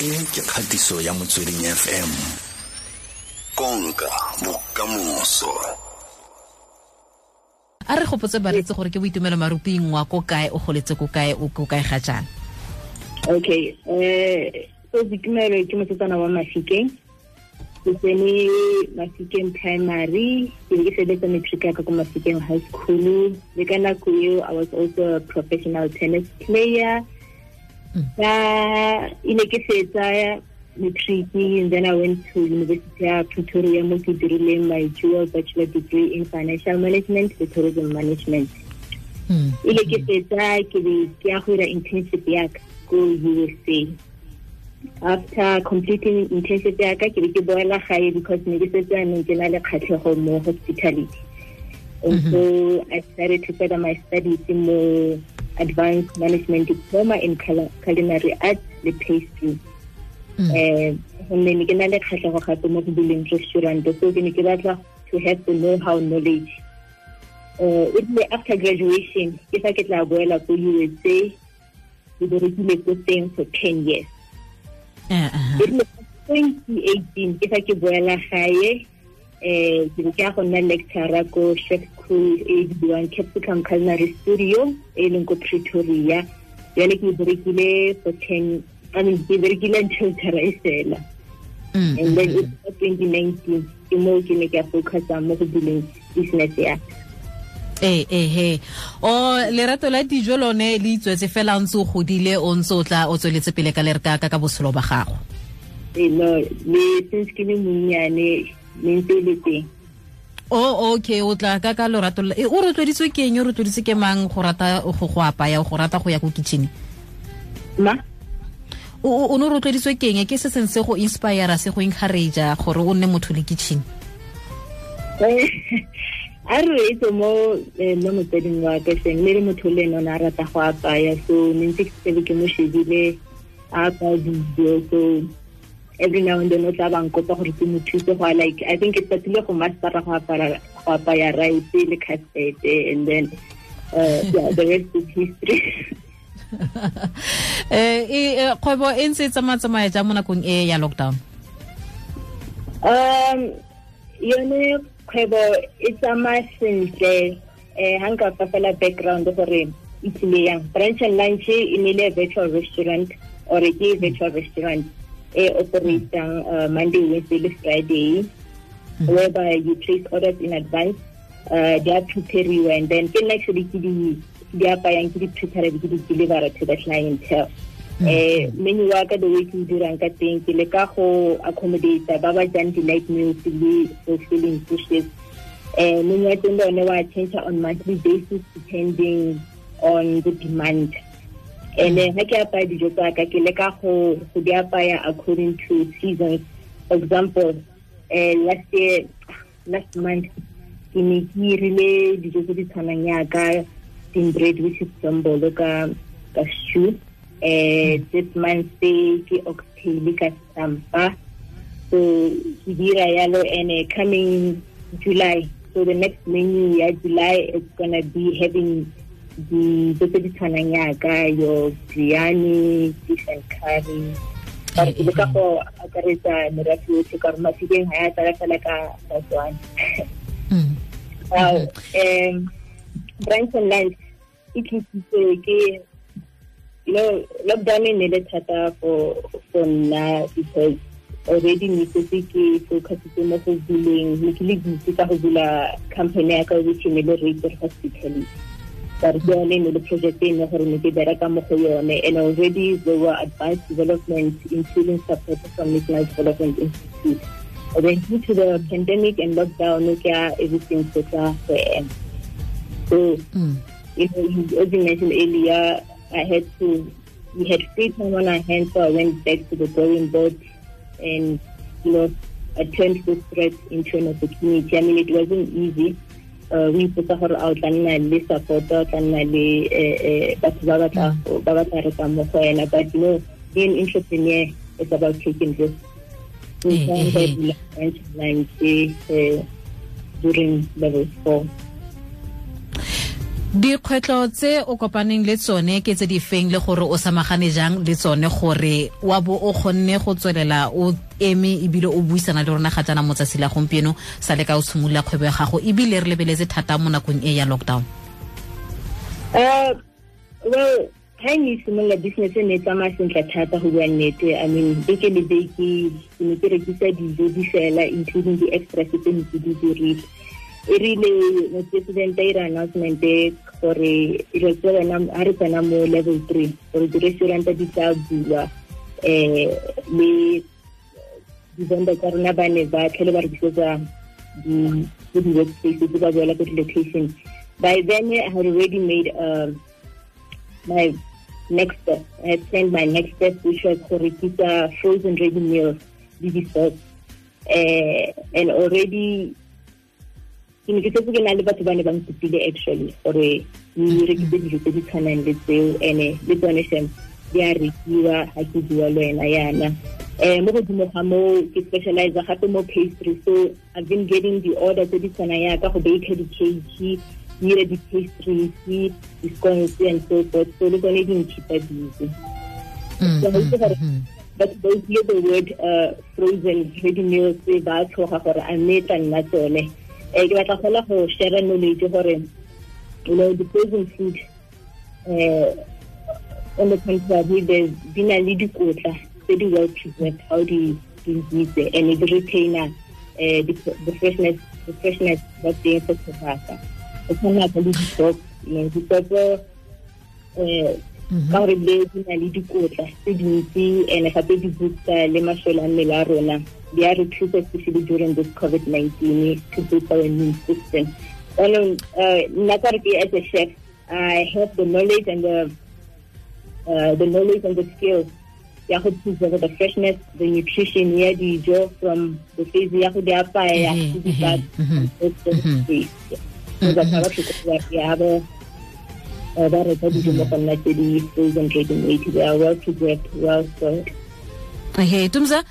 e ke kgatiso ya motsweding fm konka bokamoso. A re gopotse baretsi gore ke boitumelo maruping wa ko kae o goletse ko kae o ko kae ga jaana? Okay eh so boitumelo ke mosetsana wa mafikeng. Ke tsene mafikeng primary. Ke be ke sebetsa matric ya ka ko mafikeng high school. Le ka nako eo i was also a professional tennis player ka e ne ke fetsa matric and then i went to university ya pretoria mo ke dirileng my dual bachelor degree in financial management le tourism management. Hmm. E le ke fetsa ke be ke ya go ira internship ya ka ko usa after completing internship ya ka ke be ke boela gae because ne ke setse aneng ke na le kgatlhego mo hospitality. And mhm. so i started to further my studies mo advanced management diploma in culinary arts le pastry um gonne ne ke na le kgatlhego gape mo go buleng restaurant so ke ne ke batla to have the know how knowledge uh, after graduation ke fa ke tla boela ko usa ke berekile ko teng for ten years. Ebile twenty eighteen ke fa ke boela gae um ke ya go nna lecturer ko chef school e bidiwang capsicum culinary studio e leng ko pretoria jale ke berekile for ten I mean, ke berekile until thara e fela and then it's 2019 ke mo ke ne ke focusa mo go buleng business ya ee ee he o lerato la dijo lone le itswetse fela o ntse o godile o ntse o tla o tsweletse pele ka lereka ka botshelo ba gago no le since ke le monnyane le teng o okay o tla ka ka lorato o rotloeditswe ke eng? O rotloeditswe ke mang go rata go go apaya go rata go ya ko kitchen ma? O ne rotloeditswe ke eng? Ke se seng se go inspire se go encourage gore o nne motho le kitchen a re etse mo mo motseding wa ka seng le le motho le ene o ne a rata go apaya so ne ntse ke sebe ke mo shebile a apaya dijo so every now and then o tla bang kopa gore ke mo thuse go like i think ke statile go mastera go apaya go apaya rice le custard and then uh, yeah, the rest is history. Eh kgwebo e ntse e tsamaya jang mo nakong e ya lockdown? Um yone kgwebo e tsamaya sentle. Um ga nka fa fela background gore e tlile yang. Brunch and lunch e ne le virtual restaurant or ke virtual restaurant e operatang uh, monday wednesday le friday whereby you place orders in advance uh, they are prepariwa and then nna actually ke di di apayang ke di prepare ke di deliver to the clientele eh menu wa ka the way ke dirang ka teng ke le ka go accommodate ba ba jang di light meals le fulfilling dishes eh menu wa teng one wa change on monthly basis depending on the demand and then ha ke apaya dijo tsa ka ke le ka go go di apaya according to seasons for example eh last year last month ke ne ke rile dijo tse di tshwanang yaka steamed bread which is jambolo ka ka stew. Eh this month ke oxtail ka stampa. So ke dira yalo and uh, coming July. So the next menu ya July is gonna be having the tse di tshwanang yaka your biryani fish and curry ke ka go akaretsa merafe yotlhe ka gore mafikeng ga ya tsala fela ka wow um branch and lunch e tlisitse ke lockdown e ne le thata for for nna because already ne setse ke focusitse mo go buleng ne ke le busy ka go bula company ya ka which ne le Raper Hospitality but ke yone ne le project e ne gore ne ke bereka mo go yone and already there were advanced development including support from National Development Institute. And then due to the pandemic and lockdown everything put for end so mm. you know as you mentioned earlier I had to we had free time on our hands so I went back to the drawing board and you know I turned this threat into an opportunity. I mean it wasn't easy Eh, uh, we put gore a o tla nna le support o tla nna le eh, eh, batho ba ba batla reka mo go ena but you know being an entrepreneur is about taking risks during level four dikgwetlho tse o kopaneng le tsone ke tse di feng le gore o samagane jang le tsone gore wa bo o kgonne go tswelela o eme ebile o buisana le rona ga jaana motsatsi la gompieno sa le ka o simolola kgwebo ya gago ebile re lebeletse thata mo nakong e ya lockdown? Uh well ga ne simolola business e ne e tsamaya sentle thata go bua nnete i mean beke le beke ke ne ke rekisa dijo di fela including di-extras tse ne ke di dirile e rile mopresidente a ira announcement gore ilo tse wena ha re tsena mo level three gore di-restauranta di tla bulwa um le di-vendor tsa rona ba ne ba tlhele ba rekisetsa ko di-workspaces ba boela ko di-location. By then i had already made uh, my next step. I had planned my next step which was go rekisa frozen ready meals le di-sauce uh, and already ke ne ke setse ke na le batho ba ne ba nkopile actually gore ke rekise dijo tse di tshwanang le tseo. And le tsone sem di a rekiwa ga ke bua le wena yana. Um mo godimo ga mo ke specialize gape mo pastry. So i've been getting the order tse di tshwanang yaka go baker di-cake dire di-pastries di-scones and so forth. So le tsone di nkhipa busy so gore but those hear the word uh, frozen ready meals ba tshoga gore a mme tla nna tsone eh ke batla fela go share knowledge gore you know the frozen food uh, on the contrary di na le dikotla tse di well preserved how di di ntse and it retainer uh, the, the freshness the freshness ba teng for sebaka o tshwana ka le di-sop di-sopo um ka gore le di na le dikotla tse dintsi and gape di boosta le masole a mmele a rona they are recruited especially during this COVID-19 to boost our immune system. And uh, as a chef, I have the knowledge and the uh, the knowledge and the skills. Ya go preserve the freshness, the nutrition ya dijo from the phase ya go di apaya ya mm-hmm, go di bat. ba reka dijo mo nna tse di frozen ready made they are well preserved well stored hey tumza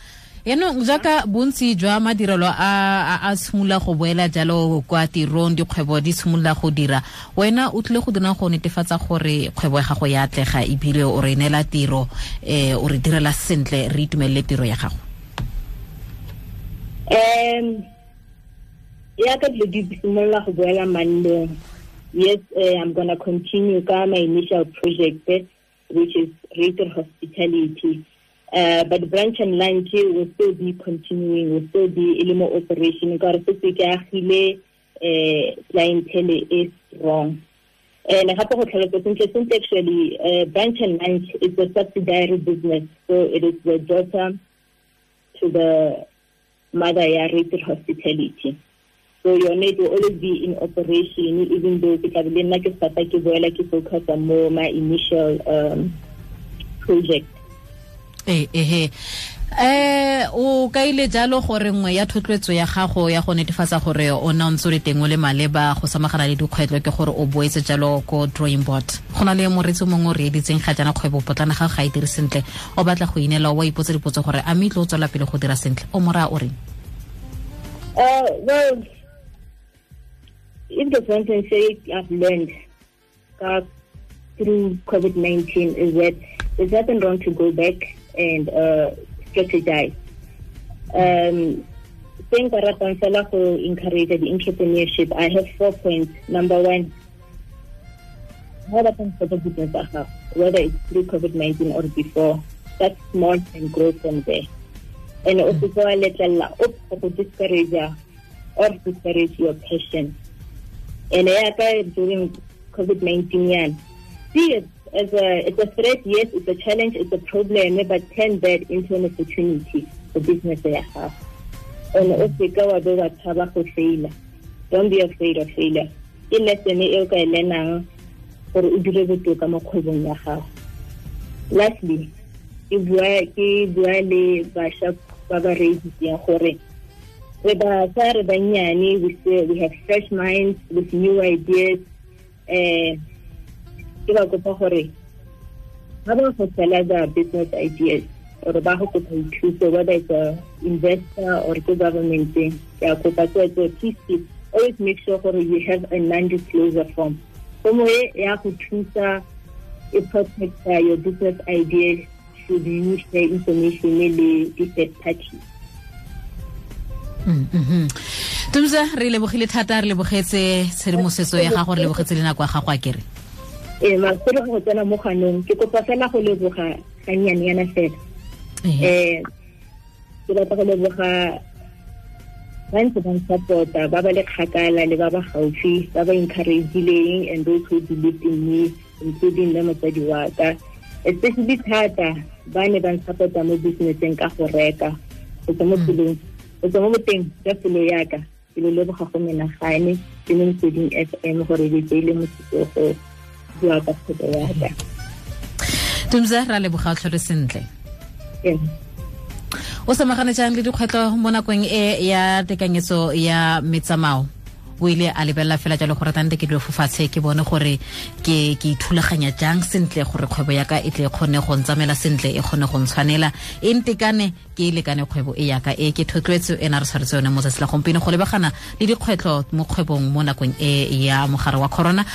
yaanong jaaka bontsi jwa madirelo a a simolola go boela jalo kwa tirong dikgwebo di simolola go dira wena o tlile go dira go netefatsa gore kgwebo ya gago ya atlega ebile o re neela tiro um o re direla sentle re itumelele tiro ya gago? Um yaka dilo di simolola go boela mannong. Yes uh, i'm gonna continue ka my initial project which is rated hospitality uh, but brunch and lunch will still be continuing, will still be a more operation. Because the uh, clientele is strong. And I have to tell you since actually uh, brunch and lunch is a subsidiary business, so it is the daughter to the mother ya rated hospitality. So your need will always be in operation, even though ke tla be nna ke stata ke boela ke focus on more my initial um, project. Ehe eh o kaile jalo gore nngwe ya thotloetso ya gago ya go netefatsa gore o na ntse o le teng o le maleba go samagana le dikgwetlho ke gore o boetse jalo ko drawing board. Go na le moretsi mongwe o re editseng ga jana kgwebo potlana ga ga e dire sentle. O batla go inela wa ipotsa dipotso gore a mme tlo o tswela pele go dira sentle. O mora o reng? Uh, well, if one thing say I've learned uh, through COVID-19 is that there's nothing wrong to go back and uh, strategize. Um, that I to encourage the entrepreneurship, I have four points. Number one, what happens for the business I whether it's through COVID 19 or before, that's small and grow from there. And also, go a little up to discourage or discourage your passion. And I during COVID 19, see it as a it's a threat, yes, it's a challenge, it's a problem, but turn that into an opportunity for business ya gago. And also ka wa be wa tshaba go. Don't be afraid of failure. Ke lesson e o ka e learnang gore o dire botoka. Lastly, ke bua ke bua le bašwa ba ba reeditseng we have fresh minds with new ideas ke ba kopa gore ba ba go sela the business ideas or ba go kopa ithuso whether it's a investor or ke government ya kopa tswetswe please always make sure gore you have a non-disclosure form. Fomo e ya go thusa e protecta your business idea should you share information le di-third parties tumsa re lebogile thata re lebogetse tshedimosetso ya gago re lebogetse le nako ya gago a kere ee masere go tsena mo ganong. Ke kopa fela go leboga gannyane fela um ke batla go leboga ba ntse ba support-a ba ba le kgakala le ba ba gaufi ba ba encouragileng and those who believed in me including le motsadi wa ka. Especially thata ba ne ba support-a mo businesseng ka go reka. Go tswa mo pelong go tswa mo boteng jwa pelo yaka ke le leboga go menagane ke mo motsweding f m gore le tseile bua ka kgwebo yaka tumsa ra leboga o tlhore sentle. O samagane jang le dikgwetlho mo nakong e ya tekanyetso ya metsamao? O ile a lebelela fela jalo gore tante ke dilo fofatshe ke bone gore ke ke ithulaganya jang sentle gore kgwebo ya ka e tle e kgone go ntsamela sentle e kgone go ntshwanela. E ntekane ke e lekane kgwebo e yaka e ke thotloetse e na re tshwaretse yone mo tsatsi la gompieno. Go lebagana le dikgwetlho mo kgwebong mo nakong e ya mogare wa corona